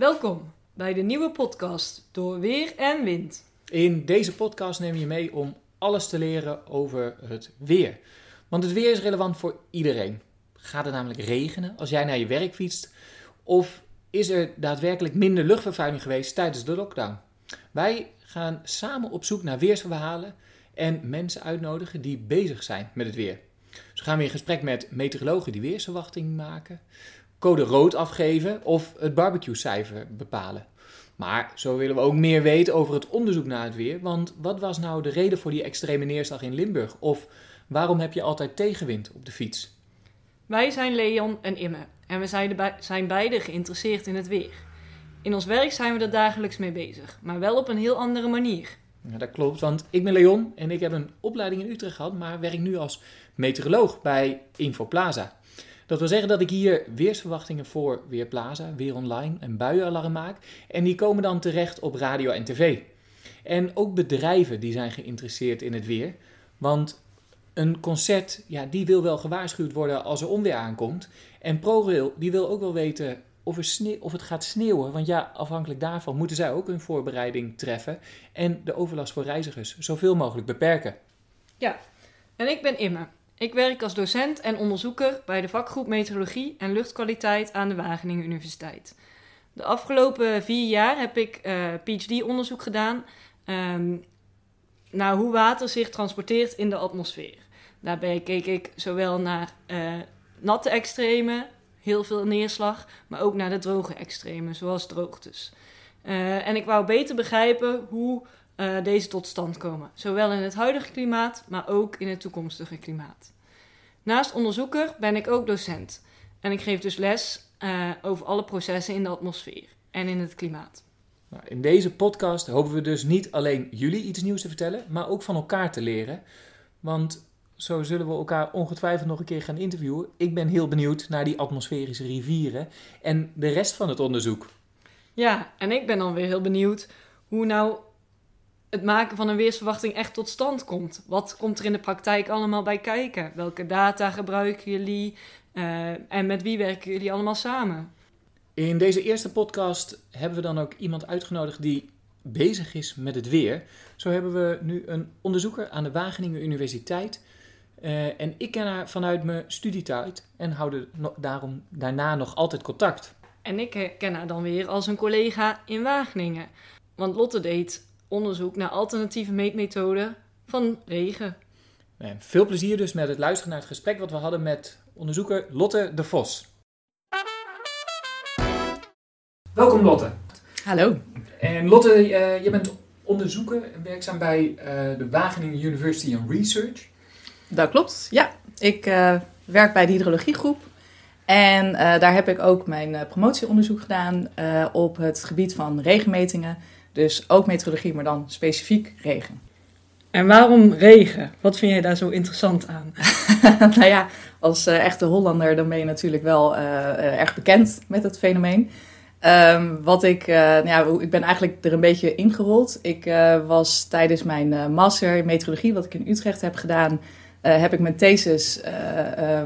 Welkom bij de nieuwe podcast door Weer en Wind. In deze podcast neem je mee om alles te leren over het weer. Want het weer is relevant voor iedereen. Gaat het namelijk regenen als jij naar je werk fietst? Of is er daadwerkelijk minder luchtvervuiling geweest tijdens de lockdown? Wij gaan samen op zoek naar weersverhalen en mensen uitnodigen die bezig zijn met het weer. Zo gaan we in gesprek met meteorologen die weersverwachting maken, code rood afgeven of het barbecue-cijfer bepalen. Maar zo willen we ook meer weten over het onderzoek naar het weer. Want wat was nou de reden voor die extreme neerslag in Limburg? Of waarom heb je altijd tegenwind op de fiets? Wij zijn Leon en Imme en we zijn, zijn beide geïnteresseerd in het weer. In ons werk zijn we er dagelijks mee bezig, maar wel op een heel andere manier. Ja, dat klopt, want ik ben Leon en ik heb een opleiding in Utrecht gehad, maar werk nu als meteoroloog bij Infoplaza. Dat wil zeggen dat ik hier weersverwachtingen voor Weerplaza, Weer Online en buienalarm maak. En die komen dan terecht op radio en tv. En ook bedrijven die zijn geïnteresseerd in het weer. Want een concert, ja, die wil wel gewaarschuwd worden als er onweer aankomt. En ProRail, die wil ook wel weten of, er of het gaat sneeuwen. Want ja, afhankelijk daarvan moeten zij ook hun voorbereiding treffen. En de overlast voor reizigers zoveel mogelijk beperken. Ja, en ik ben Imme. Ik werk als docent en onderzoeker bij de vakgroep Meteorologie en Luchtkwaliteit aan de Wageningen Universiteit. De afgelopen vier jaar heb ik uh, PhD-onderzoek gedaan um, naar hoe water zich transporteert in de atmosfeer. Daarbij keek ik zowel naar uh, natte extremen, heel veel neerslag, maar ook naar de droge extremen, zoals droogtes. Uh, en ik wou beter begrijpen hoe uh, deze tot stand komen, zowel in het huidige klimaat, maar ook in het toekomstige klimaat. Naast onderzoeker ben ik ook docent en ik geef dus les uh, over alle processen in de atmosfeer en in het klimaat. Nou, in deze podcast hopen we dus niet alleen jullie iets nieuws te vertellen, maar ook van elkaar te leren. Want zo zullen we elkaar ongetwijfeld nog een keer gaan interviewen. Ik ben heel benieuwd naar die atmosferische rivieren en de rest van het onderzoek. Ja, en ik ben dan weer heel benieuwd hoe nou het maken van een weersverwachting echt tot stand komt. Wat komt er in de praktijk allemaal bij kijken? Welke data gebruiken jullie? Uh, en met wie werken jullie allemaal samen? In deze eerste podcast hebben we dan ook iemand uitgenodigd die bezig is met het weer. Zo hebben we nu een onderzoeker aan de Wageningen Universiteit. Uh, en ik ken haar vanuit mijn studietijd en houden daarom daarna nog altijd contact. En ik ken haar dan weer als een collega in Wageningen. Want Lotte deed onderzoek naar alternatieve meetmethoden van regen. veel plezier dus met het luisteren naar het gesprek wat we hadden met onderzoeker Lotte de Vos. Welkom Lotte. Hallo. En Lotte, uh, je bent onderzoeker werkzaam bij uh, de Wageningen University and Research. Dat klopt, ja. Ik uh, werk bij de hydrologiegroep. En daar heb ik ook mijn promotieonderzoek gedaan op het gebied van regenmetingen dus ook meteorologie, maar dan specifiek regen. En waarom regen? Wat vind jij daar zo interessant aan? nou ja, als uh, echte Hollander dan ben je natuurlijk wel uh, uh, erg bekend met het fenomeen. Um, wat ik, nou ja, ik ben eigenlijk er een beetje ingerold. Ik was tijdens mijn master in meteorologie, wat ik in Utrecht heb gedaan, heb ik mijn thesis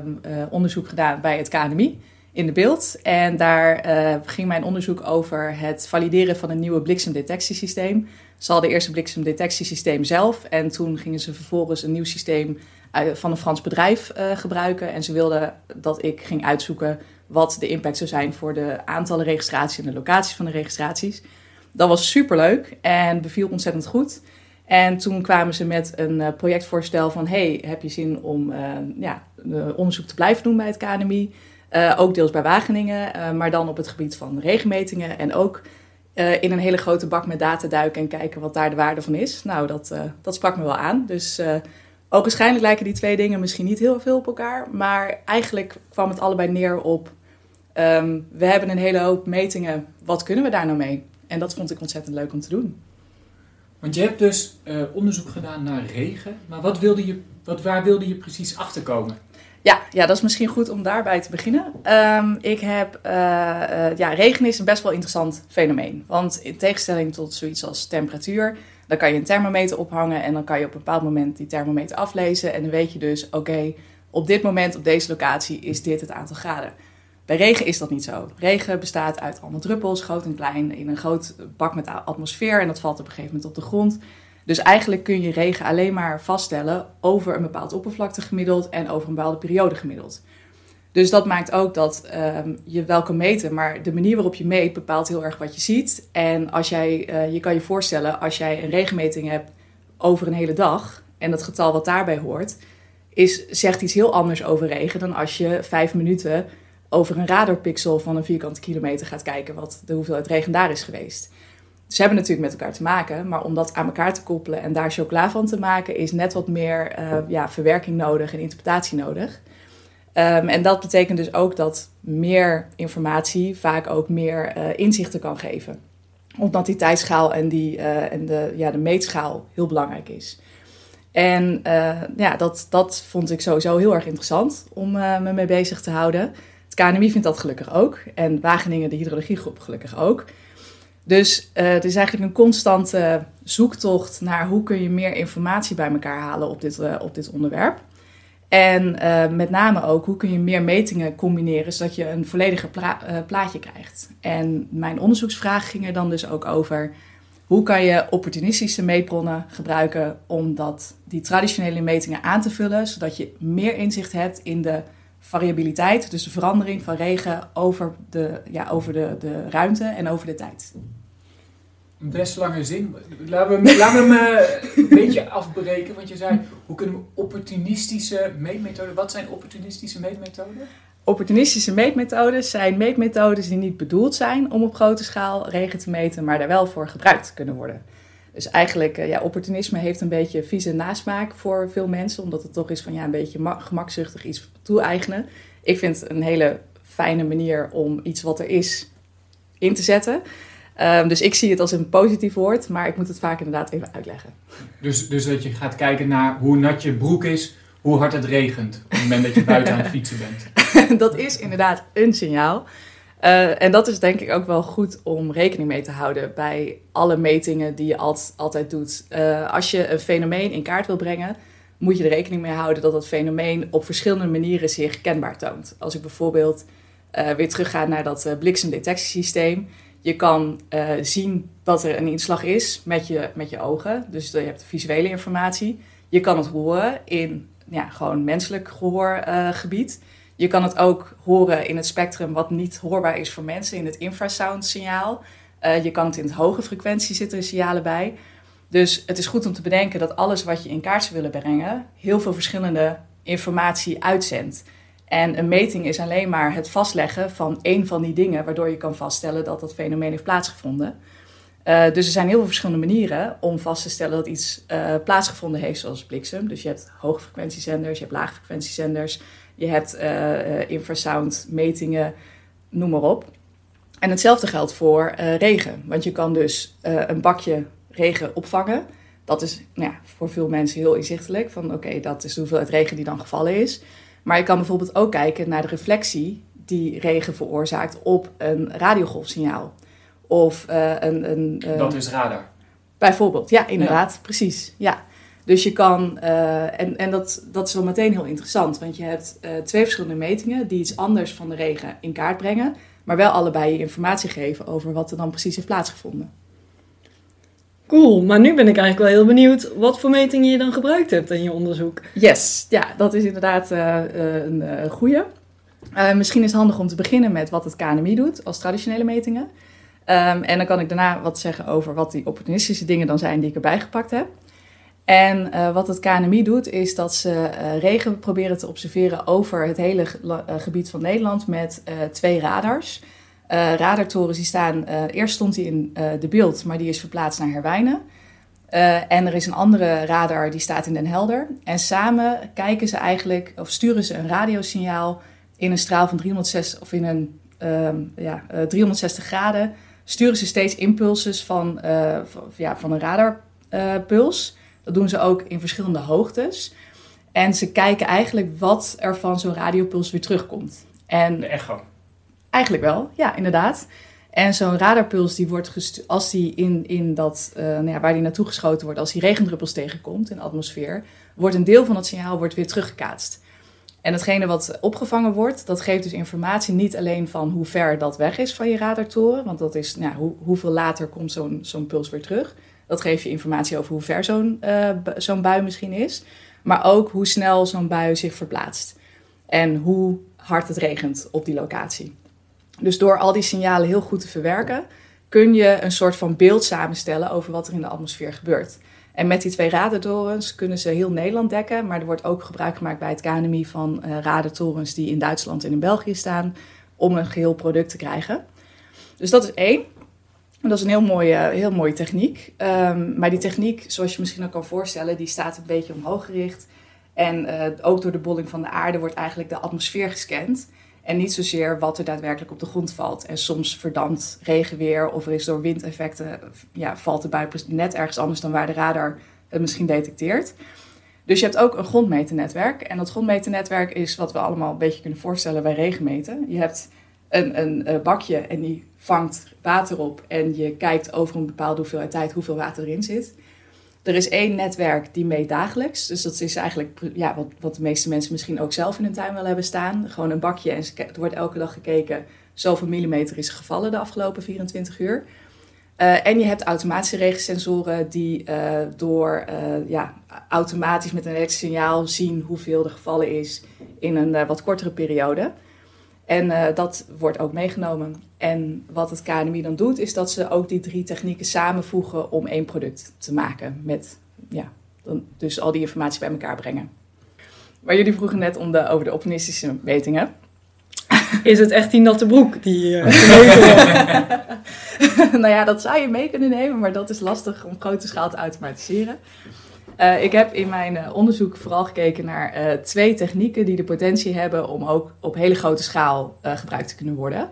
um, onderzoek gedaan bij het KNMI in de beeld. En daar uh, ging mijn onderzoek over het valideren van een nieuwe bliksemdetectiesysteem. Ze hadden eerst een bliksemdetectiesysteem zelf en toen gingen ze vervolgens een nieuw systeem van een Frans bedrijf uh, gebruiken. En ze wilden dat ik ging uitzoeken wat de impact zou zijn voor de aantallen registraties en de locaties van de registraties. Dat was superleuk en beviel ontzettend goed. En toen kwamen ze met een projectvoorstel van... hey, heb je zin om ja, onderzoek te blijven doen bij het KNMI... Uh, ook deels bij Wageningen, uh, maar dan op het gebied van regenmetingen. En ook uh, in een hele grote bak met data duiken en kijken wat daar de waarde van is. Nou, dat, dat sprak me wel aan. Dus ook waarschijnlijk lijken die twee dingen misschien niet heel veel op elkaar. Maar eigenlijk kwam het allebei neer op... Um, we hebben een hele hoop metingen, wat kunnen we daar nou mee? En dat vond ik ontzettend leuk om te doen. Want je hebt dus onderzoek gedaan naar regen. Maar wat wilde je, wat, waar wilde je precies achterkomen? Ja, ja, dat is misschien goed om daarbij te beginnen. Um, ik heb, uh, uh, ja, regen is een best wel interessant fenomeen. Want in tegenstelling tot zoiets als temperatuur, dan kan je een thermometer ophangen en dan kan je op een bepaald moment die thermometer aflezen. En dan weet je dus, oké, op dit moment op deze locatie is dit het aantal graden. Bij regen is dat niet zo. Regen bestaat uit allemaal druppels, groot en klein, in een groot bak met atmosfeer en dat valt op een gegeven moment op de grond. Dus eigenlijk kun je regen alleen maar vaststellen over een bepaald oppervlakte gemiddeld en over een bepaalde periode gemiddeld. Dus dat maakt ook dat um, je wel kan meten, maar de manier waarop je meet bepaalt heel erg wat je ziet. En als jij, uh, je kan je voorstellen, als jij een regenmeting hebt over een hele dag en het getal wat daarbij hoort, is, zegt iets heel anders over regen dan als je vijf minuten over een radarpixel van een vierkante kilometer gaat kijken wat de hoeveelheid regen daar is geweest. Ze hebben natuurlijk met elkaar te maken, maar om dat aan elkaar te koppelen en daar chocola van te maken, is net wat meer uh, ja, verwerking nodig en interpretatie nodig. Um, en dat betekent dus ook dat meer informatie vaak ook meer uh, inzichten kan geven. Omdat die tijdschaal en, die, uh, en de, ja, de meetschaal heel belangrijk is. En ja, dat, dat vond ik sowieso heel erg interessant om me mee bezig te houden. Het KNMI vindt dat gelukkig ook. En Wageningen, de hydrologiegroep, gelukkig ook. Dus het is eigenlijk een constante zoektocht naar hoe kun je meer informatie bij elkaar halen op dit, op dit onderwerp. En uh, met name ook hoe kun je meer metingen combineren zodat je een uh, plaatje krijgt. En mijn onderzoeksvraag ging er dan dus ook over hoe kan je opportunistische meetbronnen gebruiken om dat, die traditionele metingen aan te vullen, zodat je meer inzicht hebt in de variabiliteit, dus de verandering van regen over de, ja, over de, de ruimte en over de tijd. Een best lange zin. Laten we, laten we hem uh, een beetje afbreken. Want je zei, hoe kunnen we opportunistische meetmethoden... Wat zijn opportunistische meetmethoden? Opportunistische meetmethoden zijn meetmethodes die niet bedoeld zijn om op grote schaal regen te meten, maar daar wel voor gebruikt kunnen worden. Dus eigenlijk, ja, opportunisme heeft een beetje vieze nasmaak voor veel mensen, omdat het toch is van ja, een beetje gemakzuchtig iets toe-eigenen. Ik vind het een hele fijne manier om iets wat er is in te zetten. Um, dus ik zie het als een positief woord, maar ik moet het vaak inderdaad even uitleggen. Dus, dus dat je gaat kijken naar hoe nat je broek is, hoe hard het regent op het moment dat je buiten aan het fietsen bent. dat is inderdaad een signaal. Uh, en dat is denk ik ook wel goed om rekening mee te houden bij alle metingen die je altijd, doet. Uh, als je een fenomeen in kaart wil brengen, moet je er rekening mee houden dat dat fenomeen op verschillende manieren zich kenbaar toont. Als ik bijvoorbeeld uh, weer terugga naar dat bliksemdetectiesysteem. Je kan zien dat er een inslag is met je, met je ogen. Dus je hebt visuele informatie. Je kan het horen in ja, gewoon menselijk gehoorgebied. Je kan het ook horen in het spectrum wat niet hoorbaar is voor mensen, in het infrasound signaal. Uh, je kan het in het hoge frequentie zitten signalen bij. Dus het is goed om te bedenken dat alles wat je in kaart zou willen brengen, heel veel verschillende informatie uitzendt. En een meting is alleen maar het vastleggen van één van die dingen, waardoor je kan vaststellen dat dat fenomeen heeft plaatsgevonden. Uh, dus er zijn heel veel verschillende manieren om vast te stellen dat iets uh, plaatsgevonden heeft, zoals bliksem. Dus je hebt hoogfrequentiezenders, je hebt laagfrequentiezenders, je hebt uh, infrasound metingen, noem maar op. En hetzelfde geldt voor regen, want je kan dus een bakje regen opvangen. Dat is nou ja, voor veel mensen heel inzichtelijk, van oké, okay, dat is de hoeveelheid regen die dan gevallen is. Maar je kan bijvoorbeeld ook kijken naar de reflectie die regen veroorzaakt op een radiogolfsignaal. Of uh, een, een Dat is radar. Bijvoorbeeld, ja, inderdaad, ja. precies. Ja. Dus je kan, uh, en, en dat, dat is wel meteen heel interessant, want je hebt twee verschillende metingen die iets anders van de regen in kaart brengen, maar wel allebei je informatie geven over wat er dan precies heeft plaatsgevonden. Cool, maar nu ben ik eigenlijk wel heel benieuwd wat voor metingen je dan gebruikt hebt in je onderzoek. Yes, ja, dat is inderdaad uh, een goede. Misschien is het handig om te beginnen met wat het KNMI doet als traditionele metingen. Um, en dan kan ik daarna wat zeggen over wat die opportunistische dingen dan zijn die ik erbij gepakt heb. En wat het KNMI doet, is dat ze regen proberen te observeren over het hele gebied van Nederland met twee radars. Radartorens die staan, eerst stond hij in de beeld, maar die is verplaatst naar Herwijnen. en er is een andere radar die staat in Den Helder. En samen kijken ze eigenlijk, of sturen ze een radiosignaal in een straal van 360, of in een ja, 360 graden, sturen ze steeds impulses van, ja, van een radarpuls. Dat doen ze ook in verschillende hoogtes. En ze kijken eigenlijk wat er van zo'n radiopuls weer terugkomt. En, de echo. Eigenlijk wel, ja, inderdaad. En zo'n radarpuls, die wordt als die in, in dat, uh, nou ja, waar die naartoe geschoten wordt, als die regendruppels tegenkomt in de atmosfeer, wordt een deel van het signaal wordt weer teruggekaatst. En hetgene wat opgevangen wordt, dat geeft dus informatie niet alleen van hoe ver dat weg is van je radartoren. Want dat is nou, hoe, hoeveel later komt zo'n zo'n puls weer terug. Dat geeft je informatie over hoe ver zo'n uh, zo'n bui misschien is. Maar ook hoe snel zo'n bui zich verplaatst. En hoe hard het regent op die locatie. Dus door al die signalen heel goed te verwerken, kun je een soort van beeld samenstellen over wat er in de atmosfeer gebeurt. En met die twee radartorens kunnen ze heel Nederland dekken, maar er wordt ook gebruik gemaakt bij het KNMI van uh, radartorens die in Duitsland en in België staan, om een geheel product te krijgen. Dus dat is één. Dat is een heel mooie, heel mooie techniek. Um, maar die techniek, zoals je misschien ook kan voorstellen, die staat een beetje omhoog gericht. En uh, ook door de bolling van de aarde wordt eigenlijk de atmosfeer gescand. En niet zozeer wat er daadwerkelijk op de grond valt. En soms verdampt regenweer of er is door windeffecten, ja, valt de bui net ergens anders dan waar de radar het misschien detecteert. Dus je hebt ook een grondmeternetwerk. En dat grondmeternetwerk is wat we allemaal een beetje kunnen voorstellen bij regenmeten. Je hebt een, een, een bakje en die vangt water op en je kijkt over een bepaalde hoeveelheid tijd hoeveel water erin zit. Er is één netwerk die meet dagelijks. Dus dat is eigenlijk ja, wat, wat de meeste mensen misschien ook zelf in hun tuin wel hebben staan. Gewoon een bakje en er wordt elke dag gekeken zoveel millimeter is gevallen de afgelopen 24 uur. Uh, en je hebt automatische regensensoren die uh, door ja, automatisch met een elektrisch signaal zien hoeveel er gevallen is in een wat kortere periode. En dat wordt ook meegenomen. En wat het KNMI dan doet, is dat ze ook die drie technieken samenvoegen om één product te maken. Met, ja, dan dus al die informatie bij elkaar brengen. Maar jullie vroegen net om de, over de optimistische metingen. Is het echt die natte broek die uh, Nou ja, dat zou je mee kunnen nemen, maar dat is lastig om grote schaal te automatiseren. Uh, ik heb in mijn uh, onderzoek vooral gekeken naar uh, twee technieken die de potentie hebben om ook op hele grote schaal gebruikt te kunnen worden.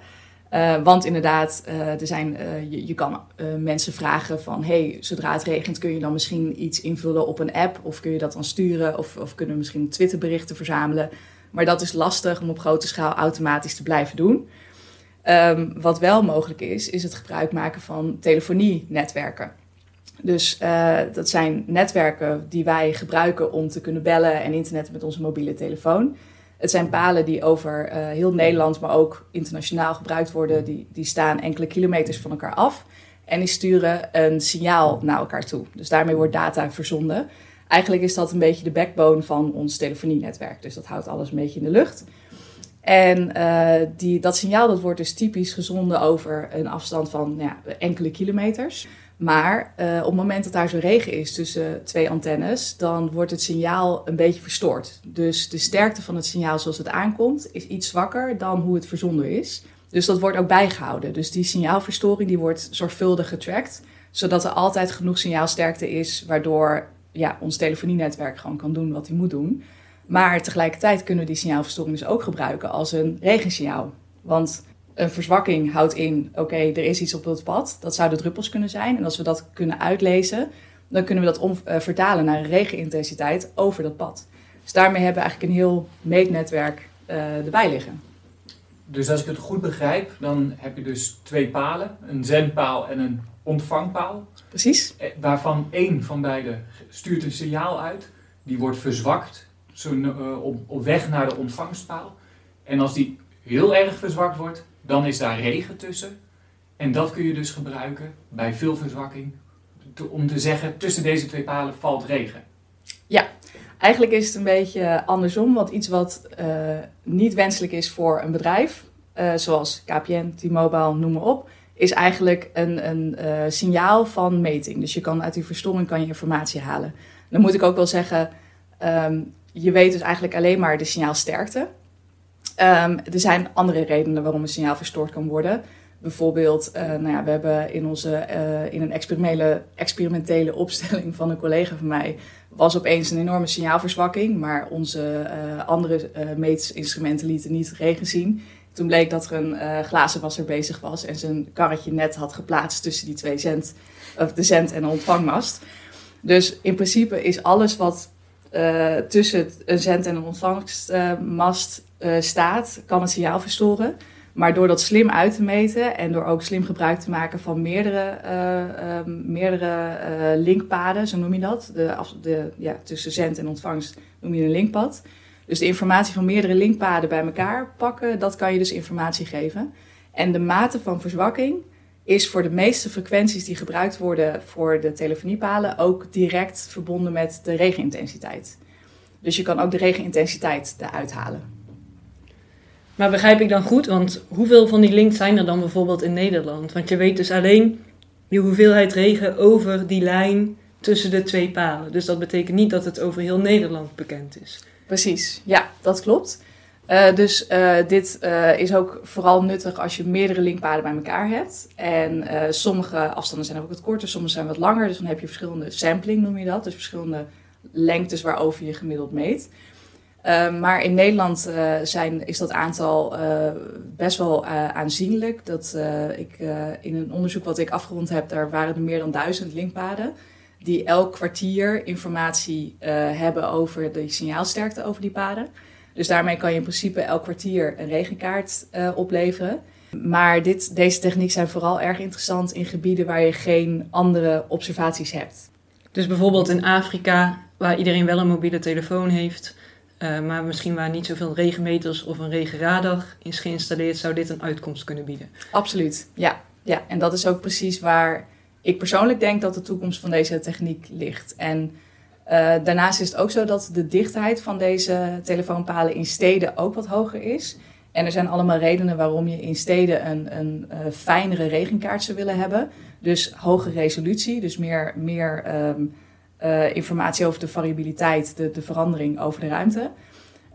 Want inderdaad, er zijn, je, je, kan mensen vragen van... hey, zodra het regent kun je dan misschien iets invullen op een app... of kun je dat dan sturen of, of kunnen we misschien Twitterberichten verzamelen. Maar dat is lastig om op grote schaal automatisch te blijven doen. Um, wat wel mogelijk is, is het gebruik maken van telefonienetwerken. Dus dat zijn netwerken die wij gebruiken om te kunnen bellen en internetten met onze mobiele telefoon... Het zijn palen die over uh, heel Nederland, maar ook internationaal gebruikt worden. Die, die staan enkele kilometers van elkaar af. En die sturen een signaal naar elkaar toe. Dus daarmee wordt data verzonden. Eigenlijk is dat een beetje de backbone van ons telefonienetwerk. Dus dat houdt alles een beetje in de lucht. En uh, die, dat signaal dat wordt dus typisch gezonden over een afstand van ja, enkele kilometers. Maar uh, op het moment dat daar zo regen is tussen twee antennes, dan wordt het signaal een beetje verstoord. Dus de sterkte van het signaal zoals het aankomt is iets zwakker dan hoe het verzonden is. Dus dat wordt ook bijgehouden. Dus die signaalverstoring die wordt zorgvuldig getracked, zodat er altijd genoeg signaalsterkte is, waardoor ja, ons telefonienetwerk gewoon kan doen wat hij moet doen. Maar tegelijkertijd kunnen we die signaalverstoring dus ook gebruiken als een regensignaal. Want een verzwakking houdt in, oké, er is iets op het pad. Dat zouden druppels kunnen zijn. En als we dat kunnen uitlezen, dan kunnen we dat om, uh, vertalen naar een regenintensiteit over dat pad. Dus daarmee hebben we eigenlijk een heel meetnetwerk uh, erbij liggen. Dus als ik het goed begrijp, dan heb je dus twee palen, een zendpaal en een ontvangpaal. Precies. Eh, waarvan één van beide stuurt een signaal uit. Die wordt verzwakt zo, uh, op, op weg naar de ontvangstpaal. En als die heel erg verzwakt wordt, dan is daar regen tussen. En dat kun je dus gebruiken bij veel verzwakking om te zeggen tussen deze twee palen valt regen. Ja, eigenlijk is het een beetje andersom. Want iets wat uh, niet wenselijk is voor een bedrijf, uh, zoals KPN, T-Mobile, noem maar op, is eigenlijk een, een uh, signaal van meting. Dus je kan uit die verstoring kan je informatie halen. Dan moet ik ook wel zeggen, um, je weet dus eigenlijk alleen maar de signaalsterkte. Um, er zijn andere redenen waarom een signaal verstoord kan worden. Bijvoorbeeld, uh, nou ja, we hebben in, onze, uh, in een experimentele, experimentele opstelling van een collega van mij... was opeens een enorme signaalverzwakking, maar onze uh, andere meetinstrumenten lieten niet regen zien. Toen bleek dat er een glazenwasser bezig was en zijn karretje net had geplaatst tussen die twee zend, of de zend- en de ontvangmast. Dus in principe is alles wat tussen een zend- en een ontvangstmast uh, staat, kan het signaal verstoren. Maar door dat slim uit te meten en door ook slim gebruik te maken van meerdere, uh, uh, meerdere linkpaden, zo noem je dat, de, de, ja, tussen zend en ontvangst noem je een linkpad, Dus de informatie van meerdere linkpaden bij elkaar pakken, dat kan je dus informatie geven. En de mate van verzwakking is voor de meeste frequenties die gebruikt worden voor de telefoniepalen ook direct verbonden met de regenintensiteit. Dus je kan ook de regenintensiteit eruit halen. Maar begrijp ik dan goed? Want hoeveel van die links zijn er dan bijvoorbeeld in Nederland? Want je weet dus alleen die hoeveelheid regen over die lijn tussen de twee palen. Dus dat betekent niet dat het over heel Nederland bekend is. Precies, ja, dat klopt. Uh, dus uh, dit uh, is ook vooral nuttig als je meerdere linkpaden bij elkaar hebt. En sommige afstanden zijn ook wat korter, sommige zijn wat langer. Dus dan heb je verschillende sampling, noem je dat. Dus verschillende lengtes waarover je gemiddeld meet. Maar in Nederland zijn, is dat aantal best wel aanzienlijk. Dat, ik, in een onderzoek wat ik afgerond heb, daar waren er meer dan duizend linkpaden die elk kwartier informatie hebben over de signaalsterkte over die paden. Dus daarmee kan je in principe elk kwartier een regenkaart opleveren. Maar dit, deze technieken zijn vooral erg interessant in gebieden waar je geen andere observaties hebt. Dus bijvoorbeeld in Afrika, waar iedereen wel een mobiele telefoon heeft, uh, maar misschien waar niet zoveel regenmeters of een regenradar is geïnstalleerd, zou dit een uitkomst kunnen bieden. Absoluut, ja. ja. En dat is ook precies waar ik persoonlijk denk dat de toekomst van deze techniek ligt. En uh, daarnaast is het ook zo dat de dichtheid van deze telefoonpalen in steden ook wat hoger is. En er zijn allemaal redenen waarom je in steden een, een uh, fijnere regenkaart zou willen hebben. Dus hoge resolutie, dus meer, meer um, uh, informatie over de variabiliteit, de, de verandering over de ruimte.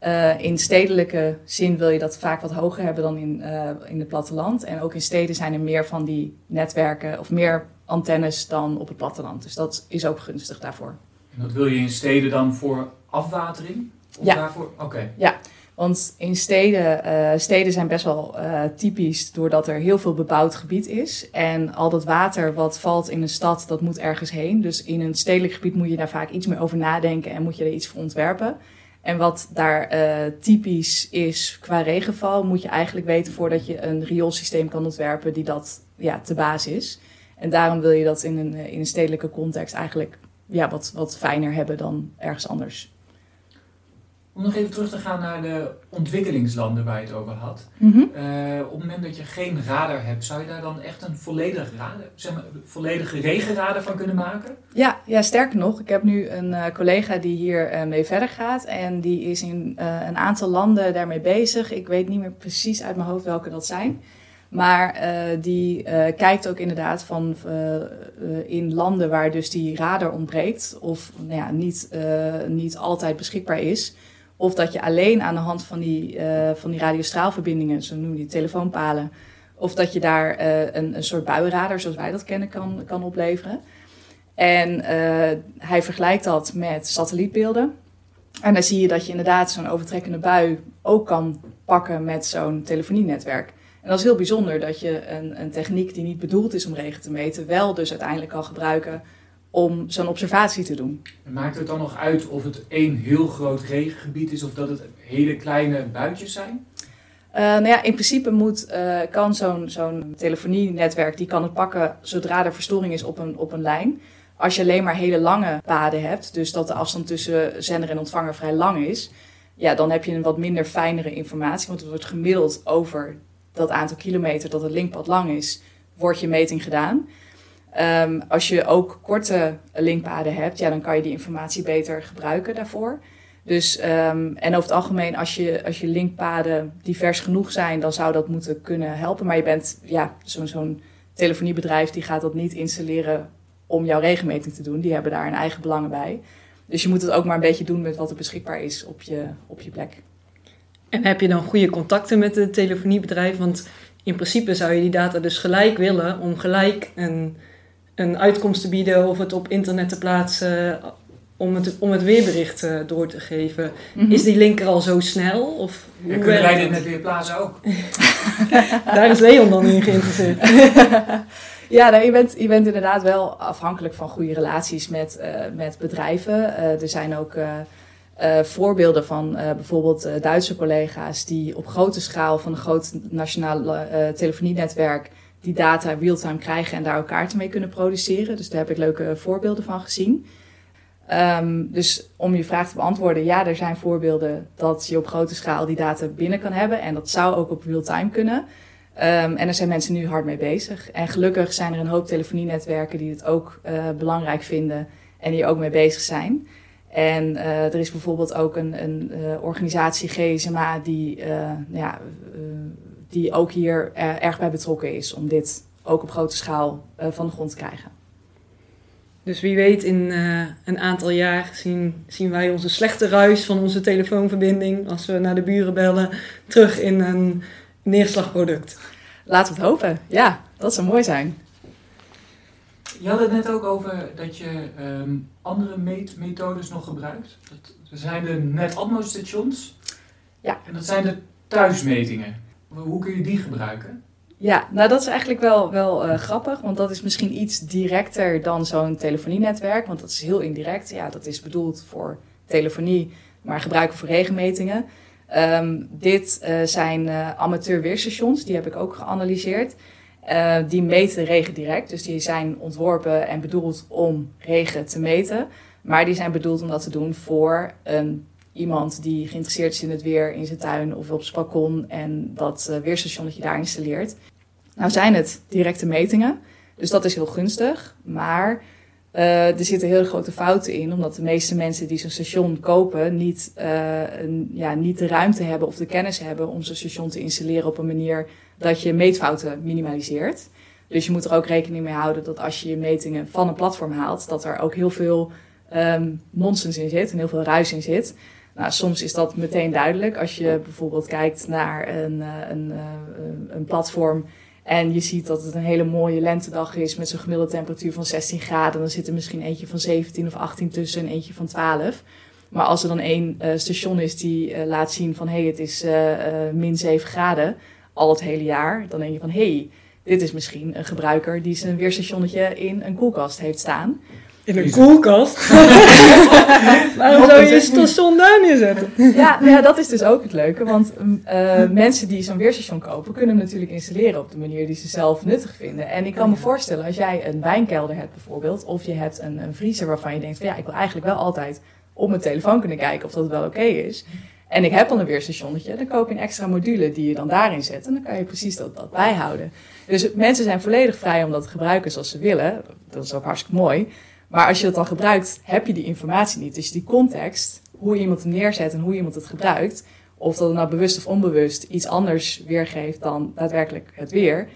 Uh, in stedelijke zin wil je dat vaak wat hoger hebben dan in, uh, in het platteland. En ook in steden zijn er meer van die netwerken of meer antennes dan op het platteland. Dus dat is ook gunstig daarvoor. En dat wil je in steden dan voor afwatering? Of ja. Daarvoor? Oké. Ja, want in steden, uh, steden zijn best wel uh, typisch doordat er heel veel bebouwd gebied is. En al dat water wat valt in een stad, dat moet ergens heen. Dus in een stedelijk gebied moet je daar vaak iets meer over nadenken en moet je er iets voor ontwerpen. En wat daar uh, typisch is qua regenval, moet je eigenlijk weten voordat je een rioolsysteem kan ontwerpen die dat ja, te baas is. En daarom wil je dat in een, in een stedelijke context eigenlijk ja, wat, wat fijner hebben dan ergens anders. Om nog even terug te gaan naar de ontwikkelingslanden waar je het over had. Mm -hmm. uh, op het moment dat je geen radar hebt, zou je daar dan echt een volledig radar, zeg maar, volledige regenradar van kunnen maken? Ja, ja, sterker nog, ik heb nu een uh, collega die hier uh, mee verder gaat. En die is in een aantal landen daarmee bezig. Ik weet niet meer precies uit mijn hoofd welke dat zijn. Maar die kijkt ook inderdaad van in landen waar dus die radar ontbreekt of nou ja, niet, niet altijd beschikbaar is. Of dat je alleen aan de hand van die, van die radiostraalverbindingen, zo noemen die telefoonpalen, of dat je daar een, een soort buienradar, zoals wij dat kennen, kan, kan opleveren. En hij vergelijkt dat met satellietbeelden. En dan zie je dat je inderdaad zo'n overtrekkende bui ook kan pakken met zo'n telefonienetwerk. En dat is heel bijzonder dat je een, een, techniek die niet bedoeld is om regen te meten, wel dus uiteindelijk kan gebruiken om zo'n observatie te doen. En maakt het dan nog uit of het één heel groot regengebied is of dat het hele kleine buitjes zijn? Uh, nou ja, in principe moet, uh, kan zo'n zo'n telefonienetwerk die kan het pakken zodra er verstoring is op een, op een lijn. Als je alleen maar hele lange paden hebt, dus dat de afstand tussen zender en ontvanger vrij lang is, ja, dan heb je een wat minder fijnere informatie, want het wordt gemiddeld over dat aantal kilometer dat het linkpad lang is, wordt je meting gedaan. Um, als je ook korte linkpaden hebt, ja, dan kan je die informatie beter gebruiken daarvoor. Dus, um, en over het algemeen, als je, als je linkpaden divers genoeg zijn, dan zou dat moeten kunnen helpen. Maar je bent ja, zo'n zo'n telefoniebedrijf die gaat dat niet installeren om jouw regenmeting te doen. Die hebben daar hun eigen belangen bij. Dus je moet het ook maar een beetje doen met wat er beschikbaar is op je, op je plek. En heb je dan goede contacten met het telefoniebedrijf? Want in principe zou je die data dus gelijk willen om gelijk een, een uitkomst te bieden of het op internet te plaatsen om het, om het weerbericht uh, door te geven. Mm -hmm. Is die link er al zo snel? Of hoe ja, kunnen wij dit met weer plaatsen ook? Daar is Leon dan in geïnteresseerd. ja, nou, je, bent, je bent inderdaad wel afhankelijk van goede relaties met, uh, met bedrijven. Uh, er zijn ook uh, voorbeelden van uh, bijvoorbeeld uh, Duitse collega's die op grote schaal van een groot nationaal telefonienetwerk die data real-time krijgen en daar ook kaarten mee kunnen produceren. Dus daar heb ik leuke voorbeelden van gezien. Ehm, dus om je vraag te beantwoorden, ja, er zijn voorbeelden dat je op grote schaal die data binnen kan hebben. En dat zou ook op real-time kunnen. Ehm, en daar zijn mensen nu hard mee bezig. En gelukkig zijn er een hoop telefonienetwerken die het ook uh, belangrijk vinden en die ook mee bezig zijn. En uh, er is bijvoorbeeld ook een, een uh, organisatie GSMA die, ja, die ook hier erg bij betrokken is om dit ook op grote schaal van de grond te krijgen. Dus wie weet, in een aantal jaar zien, zien wij onze slechte ruis van onze telefoonverbinding, als we naar de buren bellen, terug in een neerslagproduct. Laten we het hopen. Ja, dat zou mooi zijn. Je had het net ook over dat je um, andere meetmethodes nog gebruikt. Dat, er zijn de net-atmo-stations. Ja. En dat zijn de thuismetingen. Hoe kun je die gebruiken? Ja, nou dat is eigenlijk wel, wel uh, grappig, want dat is misschien iets directer dan zo'n telefonienetwerk, want dat is heel indirect. Ja, dat is bedoeld voor telefonie, maar gebruiken voor regenmetingen. Um, dit uh, zijn uh, amateur weerstations, die heb ik ook geanalyseerd. Die meten regen direct, dus die zijn ontworpen en bedoeld om regen te meten. Maar die zijn bedoeld om dat te doen voor een, iemand die geïnteresseerd is in het weer in zijn tuin of op zijn balkon en dat uh, weerstation dat je daar installeert. Nou zijn het directe metingen, dus dat is heel gunstig. Maar uh, er zitten heel grote fouten in, omdat de meeste mensen die zo'n station kopen niet, uh, een, ja, niet de ruimte hebben of de kennis hebben om zo'n station te installeren op een manier dat je meetfouten minimaliseert. Dus je moet er ook rekening mee houden dat als je je metingen van een platform haalt, dat er ook heel veel um, nonsens in zit en heel veel ruis in zit. Nou, soms is dat meteen duidelijk als je bijvoorbeeld kijkt naar een, uh, een, een platform en je ziet dat het een hele mooie lentedag is met zo'n gemiddelde temperatuur van 16 graden. Dan zit er misschien eentje van 17 of 18 tussen en eentje van 12. Maar als er dan één uh, station is die laat zien van hé, hey, het is min 7 graden al het hele jaar. Dan denk je van hé, hey, dit is misschien een gebruiker die zijn weerstationnetje in een koelkast heeft staan. In een koelkast? Waarom zou je je station daar neerzetten? Ja, nou ja, dat is dus ook het leuke. Want uh, mensen die zo'n weerstation kopen, kunnen hem natuurlijk installeren op de manier die ze zelf nuttig vinden. En ik kan me voorstellen, als jij een wijnkelder hebt bijvoorbeeld, of je hebt een, een vriezer waarvan je denkt van ja, ik wil eigenlijk wel altijd op mijn telefoon kunnen kijken of dat wel oké okay is. En ik heb dan een weerstationnetje, dan koop je een extra module die je dan daarin zet. En dan kan je precies dat, dat bijhouden. Dus mensen zijn volledig vrij om dat te gebruiken zoals ze willen. Dat is ook hartstikke mooi. Maar als je dat dan gebruikt, heb je die informatie niet. Dus die context, hoe iemand hem neerzet en hoe iemand het gebruikt, of dat het nou bewust of onbewust iets anders weergeeft dan daadwerkelijk het weer,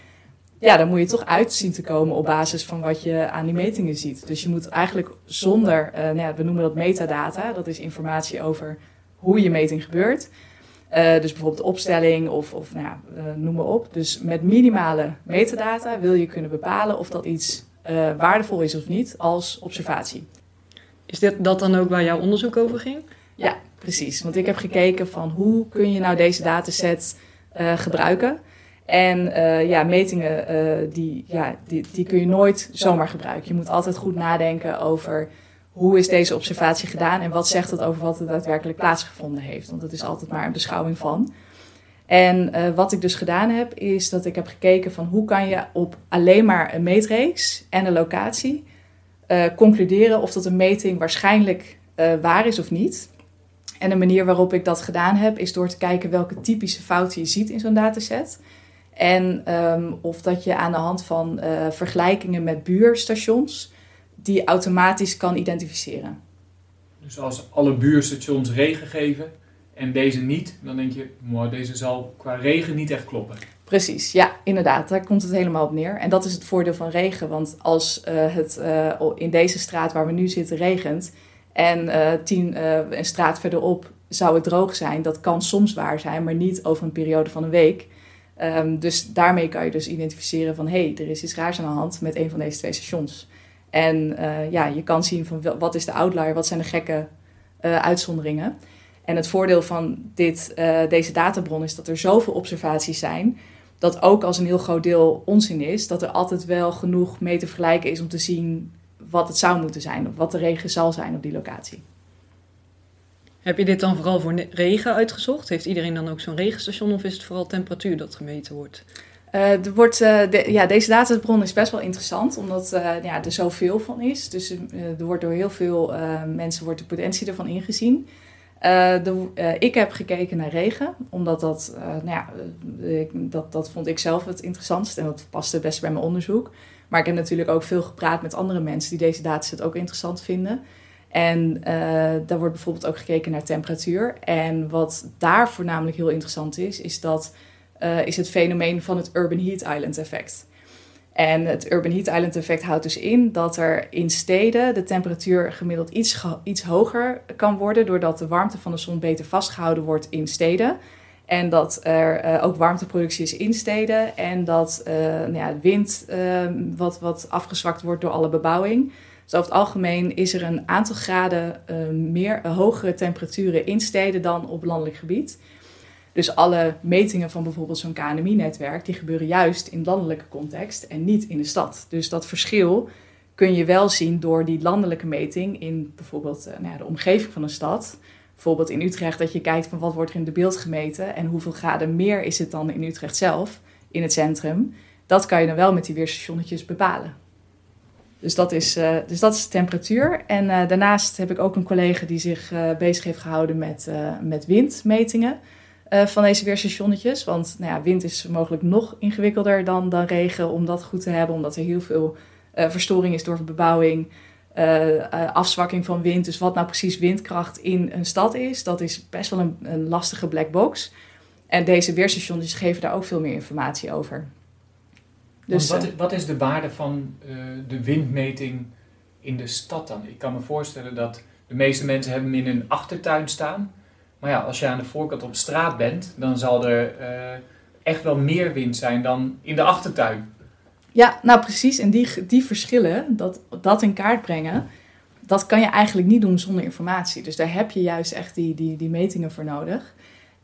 ja, dan moet je toch uit zien te komen op basis van wat je aan die metingen ziet. Dus je moet eigenlijk zonder, uh, nou ja, we noemen dat metadata, dat is informatie over hoe je meting gebeurt. Uh, dus bijvoorbeeld opstelling of, of nou ja, uh, noem maar op. Dus met minimale metadata wil je kunnen bepalen of dat iets uh, waardevol is of niet als observatie. Is dit, dat dan ook waar jouw onderzoek over ging? Ja, precies. Want ik heb gekeken van hoe kun je nou deze dataset uh, gebruiken. En uh, ja, metingen die, ja, die, die kun je nooit zomaar gebruiken. Je moet altijd goed nadenken over hoe is deze observatie gedaan en wat zegt het over wat er daadwerkelijk plaatsgevonden heeft. Want het is altijd maar een beschouwing van. En uh, wat ik dus gedaan heb, is dat ik heb gekeken van hoe kan je op alleen maar een meetreeks en een locatie uh, concluderen of dat een meting waarschijnlijk uh, waar is of niet. En de manier waarop ik dat gedaan heb, is door te kijken welke typische fouten je ziet in zo'n dataset. En um, of dat je aan de hand van vergelijkingen met buurstations die automatisch kan identificeren. Dus als alle buurstations regen geven, en deze niet, dan denk je, maar deze zal qua regen niet echt kloppen. Precies, ja, inderdaad. Daar komt het helemaal op neer. En dat is het voordeel van regen. Want als uh, het uh, in deze straat waar we nu zitten regent en uh, tien, een straat verderop zou het droog zijn, dat kan soms waar zijn, maar niet over een periode van een week. Um, dus daarmee kan je dus identificeren van hé, hey, er is iets raars aan de hand met een van deze twee stations. En ja, je kan zien van wat is de outlier, wat zijn de gekke uitzonderingen. En het voordeel van dit, uh, deze databron is dat er zoveel observaties zijn. Dat ook als een heel groot deel onzin is, dat er altijd wel genoeg mee te vergelijken is om te zien wat het zou moeten zijn. Of wat de regen zal zijn op die locatie. Heb je dit dan vooral voor regen uitgezocht? Heeft iedereen dan ook zo'n regenstation of is het vooral temperatuur dat gemeten wordt? Uh, er wordt, uh, de, ja, deze databron is best wel interessant, omdat uh, ja, er zoveel van is. Dus er wordt door heel veel mensen wordt de potentie ervan ingezien. De, ik heb gekeken naar regen, omdat dat, nou ja, dat, dat vond ik zelf het interessantst en dat paste best bij mijn onderzoek. Maar ik heb natuurlijk ook veel gepraat met andere mensen die deze dataset ook interessant vinden. En daar wordt bijvoorbeeld ook gekeken naar temperatuur. En wat daar voornamelijk heel interessant is, is dat is het fenomeen van het Urban Heat Island effect. En het Urban Heat Island effect houdt dus in dat er in steden de temperatuur gemiddeld iets, iets hoger kan worden, doordat de warmte van de zon beter vastgehouden wordt in steden. En dat er uh, ook warmteproductie is in steden. En dat uh, nou ja, wind uh, wat, wat afgezwakt wordt door alle bebouwing. Dus over het algemeen is er een aantal graden meer hogere temperaturen in steden dan op landelijk gebied. Dus alle metingen van bijvoorbeeld zo'n KNMI-netwerk, die gebeuren juist in landelijke context en niet in de stad. Dus dat verschil kun je wel zien door die landelijke meting in bijvoorbeeld uh, nou ja, de omgeving van een stad. Bijvoorbeeld in Utrecht, dat je kijkt van wat wordt er in de beeld gemeten en hoeveel graden meer is het dan in Utrecht zelf, in het centrum. Dat kan je dan wel met die weerstationnetjes bepalen. Dus dat is, uh, dus dat is de temperatuur. En uh, daarnaast heb ik ook een collega die zich bezig heeft gehouden met, met windmetingen. Uh, van deze weerstationnetjes. Want nou ja, wind is mogelijk nog ingewikkelder dan, dan regen om dat goed te hebben. Omdat er heel veel uh, verstoring is door bebouwing. Uh, afzwakking van wind. Dus wat nou precies windkracht in een stad is, dat is best wel een, een lastige black box. En deze weerstations geven daar ook veel meer informatie over. Dus, wat, is, wat is de waarde van de windmeting in de stad dan? Ik kan me voorstellen dat de meeste mensen hebben hem in een achtertuin staan. Maar ja, als je aan de voorkant op straat bent, dan zal er uh, echt wel meer wind zijn dan in de achtertuin. Ja, nou precies. En die, die verschillen, dat, dat in kaart brengen, dat kan je eigenlijk niet doen zonder informatie. Dus daar heb je juist echt die, die, die metingen voor nodig.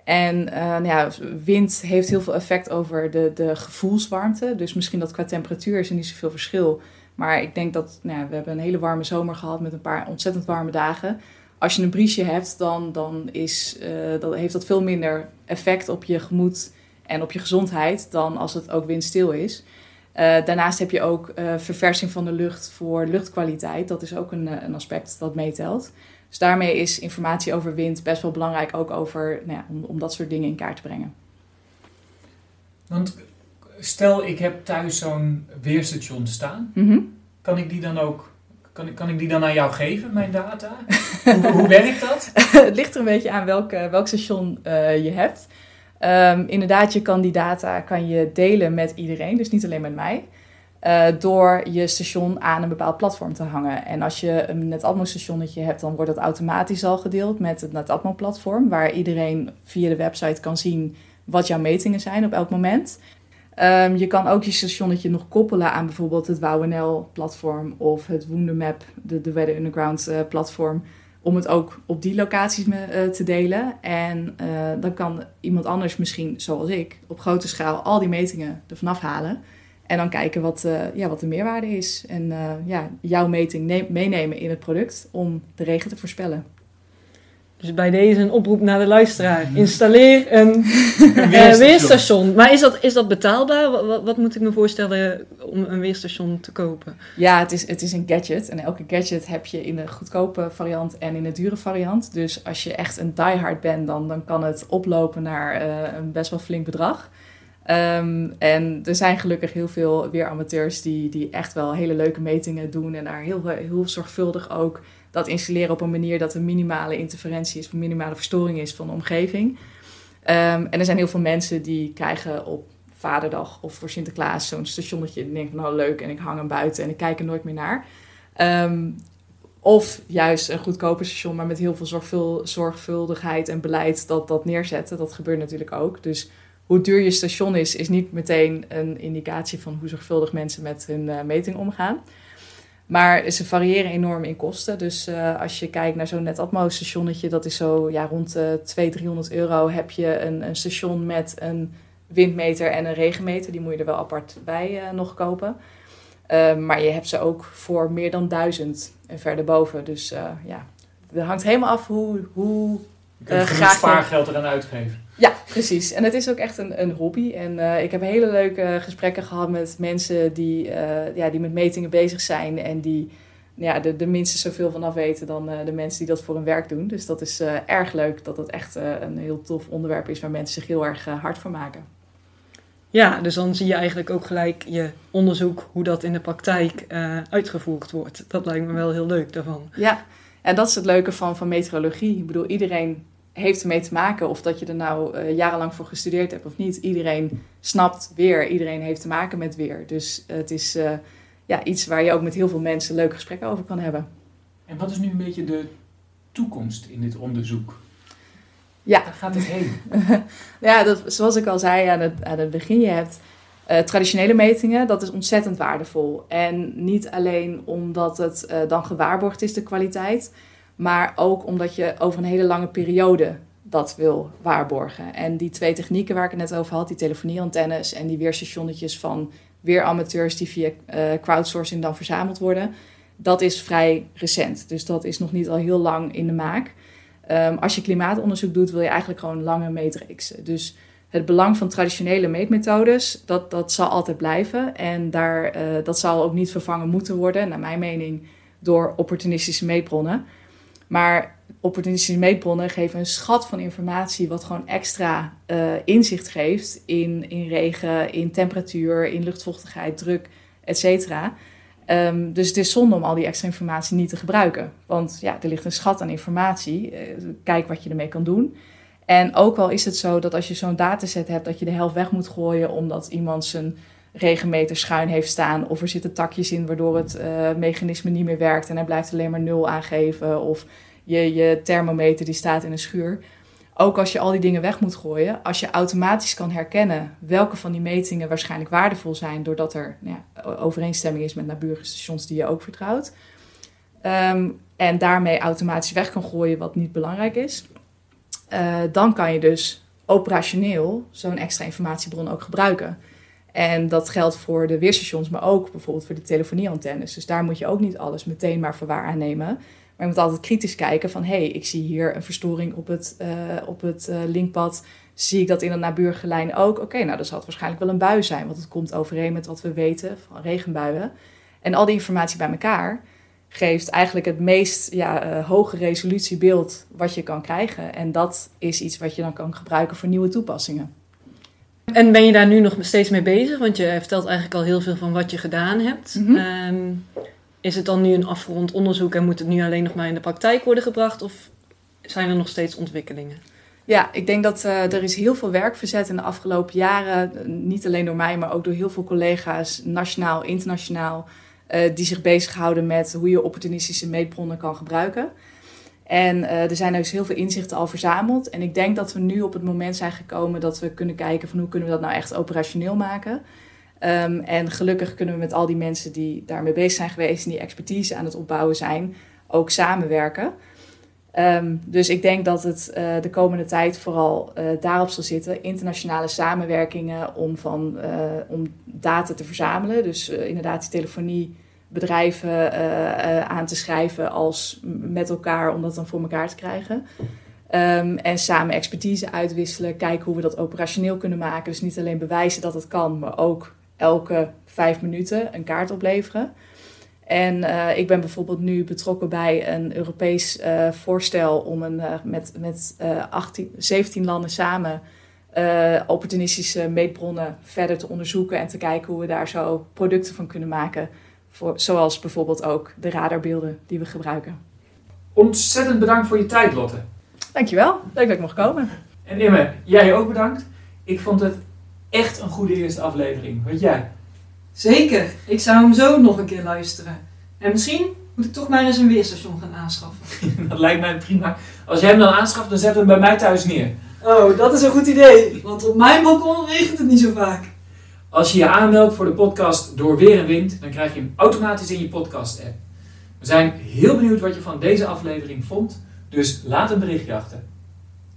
En uh, nou ja, wind heeft heel veel effect over de, de gevoelswarmte. Dus misschien dat qua temperatuur is er niet zoveel verschil. Maar ik denk dat nou ja, we hebben een hele warme zomer gehad met een paar ontzettend warme dagen als je een briesje hebt, dan, dan is, uh, dat, heeft dat veel minder effect op je gemoed en op je gezondheid dan als het ook windstil is. Uh, daarnaast heb je ook uh, verversing van de lucht voor luchtkwaliteit. Dat is ook een, een aspect dat meetelt. Dus daarmee is informatie over wind best wel belangrijk, ook over, nou ja, om, om dat soort dingen in kaart te brengen. Want stel ik heb thuis zo'n weerstation staan, mm -hmm. kan ik die dan ook kan ik, kan ik die dan aan jou geven, mijn data? hoe, hoe, werkt dat? het ligt er een beetje aan welk, welk station uh, je hebt. Um, inderdaad, je kan die data kan je delen met iedereen, dus niet alleen met mij. Uh, door je station aan een bepaald platform te hangen. En als je een NetAtmo-stationnetje hebt, dan wordt dat automatisch al gedeeld met het NetAtmo-platform, waar iedereen via de website kan zien wat jouw metingen zijn op elk moment. Um, je kan ook je stationnetje nog koppelen aan bijvoorbeeld het WowNL-platform of het Woendermap, de, de Weather Underground-platform, uh, om het ook op die locaties me, uh, te delen. En uh, dan kan iemand anders misschien, zoals ik, op grote schaal al die metingen ervan afhalen. En dan kijken wat, ja, wat de meerwaarde is. En ja, jouw meting meenemen in het product om de regen te voorspellen. Dus bij deze een oproep naar de luisteraar. Installeer een, een weerstation. weerstation. Maar is dat, is dat betaalbaar? Wat, wat, moet ik me voorstellen om een weerstation te kopen? Ja, het is, het is een gadget. En elke gadget heb je in de goedkope variant en in de dure variant. Dus als je echt een diehard bent, dan, dan kan het oplopen naar uh, een best wel flink bedrag. Um, en er zijn gelukkig heel veel weeramateurs die, die echt wel hele leuke metingen doen. En daar heel, heel zorgvuldig ook dat installeren op een manier dat er minimale interferentie is, minimale verstoring is van de omgeving. Um, en er zijn heel veel mensen die krijgen op Vaderdag of voor Sinterklaas zo'n stationnetje en denken, nou leuk, en ik hang hem buiten en ik kijk er nooit meer naar. Um, of juist een goedkoper station, maar met heel veel zorgvul zorgvuldigheid en beleid dat dat neerzetten. Dat gebeurt natuurlijk ook. Dus hoe duur je station is, is niet meteen een indicatie van hoe zorgvuldig mensen met hun uh, meting omgaan. Maar ze variëren enorm in kosten. Dus uh, als je kijkt naar zo'n Netatmo stationnetje, dat is zo ja, rond de 200, 300 euro heb je een, een, station met een windmeter en een regenmeter. Die moet je er wel apart bij uh, nog kopen. Uh, maar je hebt ze ook voor meer dan 1000 en verder boven. Dus ja, het hangt helemaal af hoe, hoe Je Eh, graag, spaargeld eraan uitgeven. Ja, precies. En het is ook echt een, een hobby. En eh, ik heb hele leuke gesprekken gehad met mensen die, eh, ja, die met metingen bezig zijn. En die ja, er, er minstens zoveel van af weten dan eh, de mensen die dat voor hun werk doen. Dus dat is erg leuk dat het echt een heel tof onderwerp is waar mensen zich heel erg hard voor maken. Ja, dus dan zie je eigenlijk ook gelijk je onderzoek hoe dat in de praktijk uitgevoerd wordt. Dat lijkt me wel heel leuk daarvan. Ja, en dat is het leuke van, van meteorologie. Ik bedoel, iedereen heeft ermee te maken. Of dat je er nou eh, jarenlang voor gestudeerd hebt of niet. Iedereen snapt weer. Iedereen heeft te maken met weer. Dus het is eh, ja, iets waar je ook met heel veel mensen leuke gesprekken over kan hebben. En wat is nu een beetje de toekomst in dit onderzoek? Ja. Waar gaat het heen? Ja, dat, zoals ik al zei aan het, aan het begin, je hebt eh, traditionele metingen, dat is ontzettend waardevol. En niet alleen omdat het eh, dan gewaarborgd is, de kwaliteit, maar ook omdat je over een hele lange periode dat wil waarborgen. En die twee technieken waar ik het net over had, die telefonieantennes en die weerstationnetjes van weeramateurs die via eh, crowdsourcing dan verzameld worden, dat is vrij recent. Dus dat is nog niet al heel lang in de maak. Ehm, als je klimaatonderzoek doet, wil je eigenlijk gewoon lange meetreeksen. Dus het belang van traditionele meetmethodes, dat, dat zal altijd blijven. En daar, eh, dat zal ook niet vervangen moeten worden, naar mijn mening, door opportunistische meetbronnen. Maar opportunistische meetbronnen geven een schat van informatie, wat gewoon extra eh, inzicht geeft in, in regen, in temperatuur, in luchtvochtigheid, druk, etc. Ehm, dus het is zonde om al die extra informatie niet te gebruiken. Want ja, er ligt een schat aan informatie. Eh, kijk wat je ermee kan doen. En ook al is het zo dat als je zo'n dataset hebt, dat je de helft weg moet gooien omdat iemand zijn regenmeter schuin heeft staan. Of er zitten takjes in waardoor het eh, mechanisme niet meer werkt en hij blijft alleen maar nul aangeven. Of je, je thermometer die staat in een schuur. Ook als je al die dingen weg moet gooien, als je automatisch kan herkennen welke van die metingen waarschijnlijk waardevol zijn, doordat er nou ja, overeenstemming is met naburige stations die je ook vertrouwt. Ehm, en daarmee automatisch weg kan gooien wat niet belangrijk is. Uh, dan kan je dus operationeel zo'n extra informatiebron ook gebruiken. En dat geldt voor de weerstations, maar ook bijvoorbeeld voor de telefonieantennes. Dus daar moet je ook niet alles meteen maar voor waar aannemen. Maar je moet altijd kritisch kijken van... hé, hey, ik zie hier een verstoring op het, uh, op het uh, linkpad. Zie ik dat in een naburige lijn ook? Oké, nou, dat zal het waarschijnlijk wel een bui zijn... want het komt overeen met wat we weten van regenbuien. En al die informatie bij elkaar geeft eigenlijk het meest ja, uh, hoge resolutiebeeld wat je kan krijgen. En dat is iets wat je dan kan gebruiken voor nieuwe toepassingen. En ben je daar nu nog steeds mee bezig? Want je vertelt eigenlijk al heel veel van wat je gedaan hebt. Mhm. Mm -hmm. um, is het dan nu een afgerond onderzoek en moet het nu alleen nog maar in de praktijk worden gebracht? Of zijn er nog steeds ontwikkelingen? Ja, ik denk dat uh, er is heel veel werk verzet in de afgelopen jaren. Niet alleen door mij, maar ook door heel veel collega's, nationaal, internationaal. Uh, die zich bezighouden met hoe je opportunistische meetbronnen kan gebruiken. En uh, er zijn dus heel veel inzichten al verzameld. En ik denk dat we nu op het moment zijn gekomen dat we kunnen kijken van hoe kunnen we dat nou echt operationeel maken. Um, en gelukkig kunnen we met al die mensen die daarmee bezig zijn geweest en die expertise aan het opbouwen zijn, ook samenwerken. Um, dus ik denk dat het uh, de komende tijd vooral uh, daarop zal zitten. Internationale samenwerkingen om, van, om data te verzamelen. Dus inderdaad die telefoniebedrijven aan te schrijven als met elkaar om dat dan voor elkaar te krijgen. Um, en samen expertise uitwisselen, kijken hoe we dat operationeel kunnen maken. Dus niet alleen bewijzen dat het kan, maar ook elke vijf minuten een kaart opleveren. En uh, ik ben bijvoorbeeld nu betrokken bij een Europees voorstel om een, met, met 18, 17 landen samen opportunistische meetbronnen verder te onderzoeken en te kijken hoe we daar zo producten van kunnen maken. Voor, zoals bijvoorbeeld ook de radarbeelden die we gebruiken. Ontzettend bedankt voor je tijd, Lotte. Dankjewel, leuk dat ik mocht komen. En Imme, jij ook bedankt. Ik vond het echt een goede eerste aflevering. Wat jij? Zeker, ik zou hem zo nog een keer luisteren. En misschien moet ik toch maar eens een weerstation gaan aanschaffen. dat lijkt mij prima. Als jij hem dan aanschaft, dan zet hem bij mij thuis neer. Oh, dat is een goed idee, want op mijn balkon regent het niet zo vaak. Als je je aanmeldt voor de podcast Door Weer en Wind, dan krijg je hem automatisch in je podcast-app. We zijn heel benieuwd wat je van deze aflevering vond, dus laat een berichtje achter.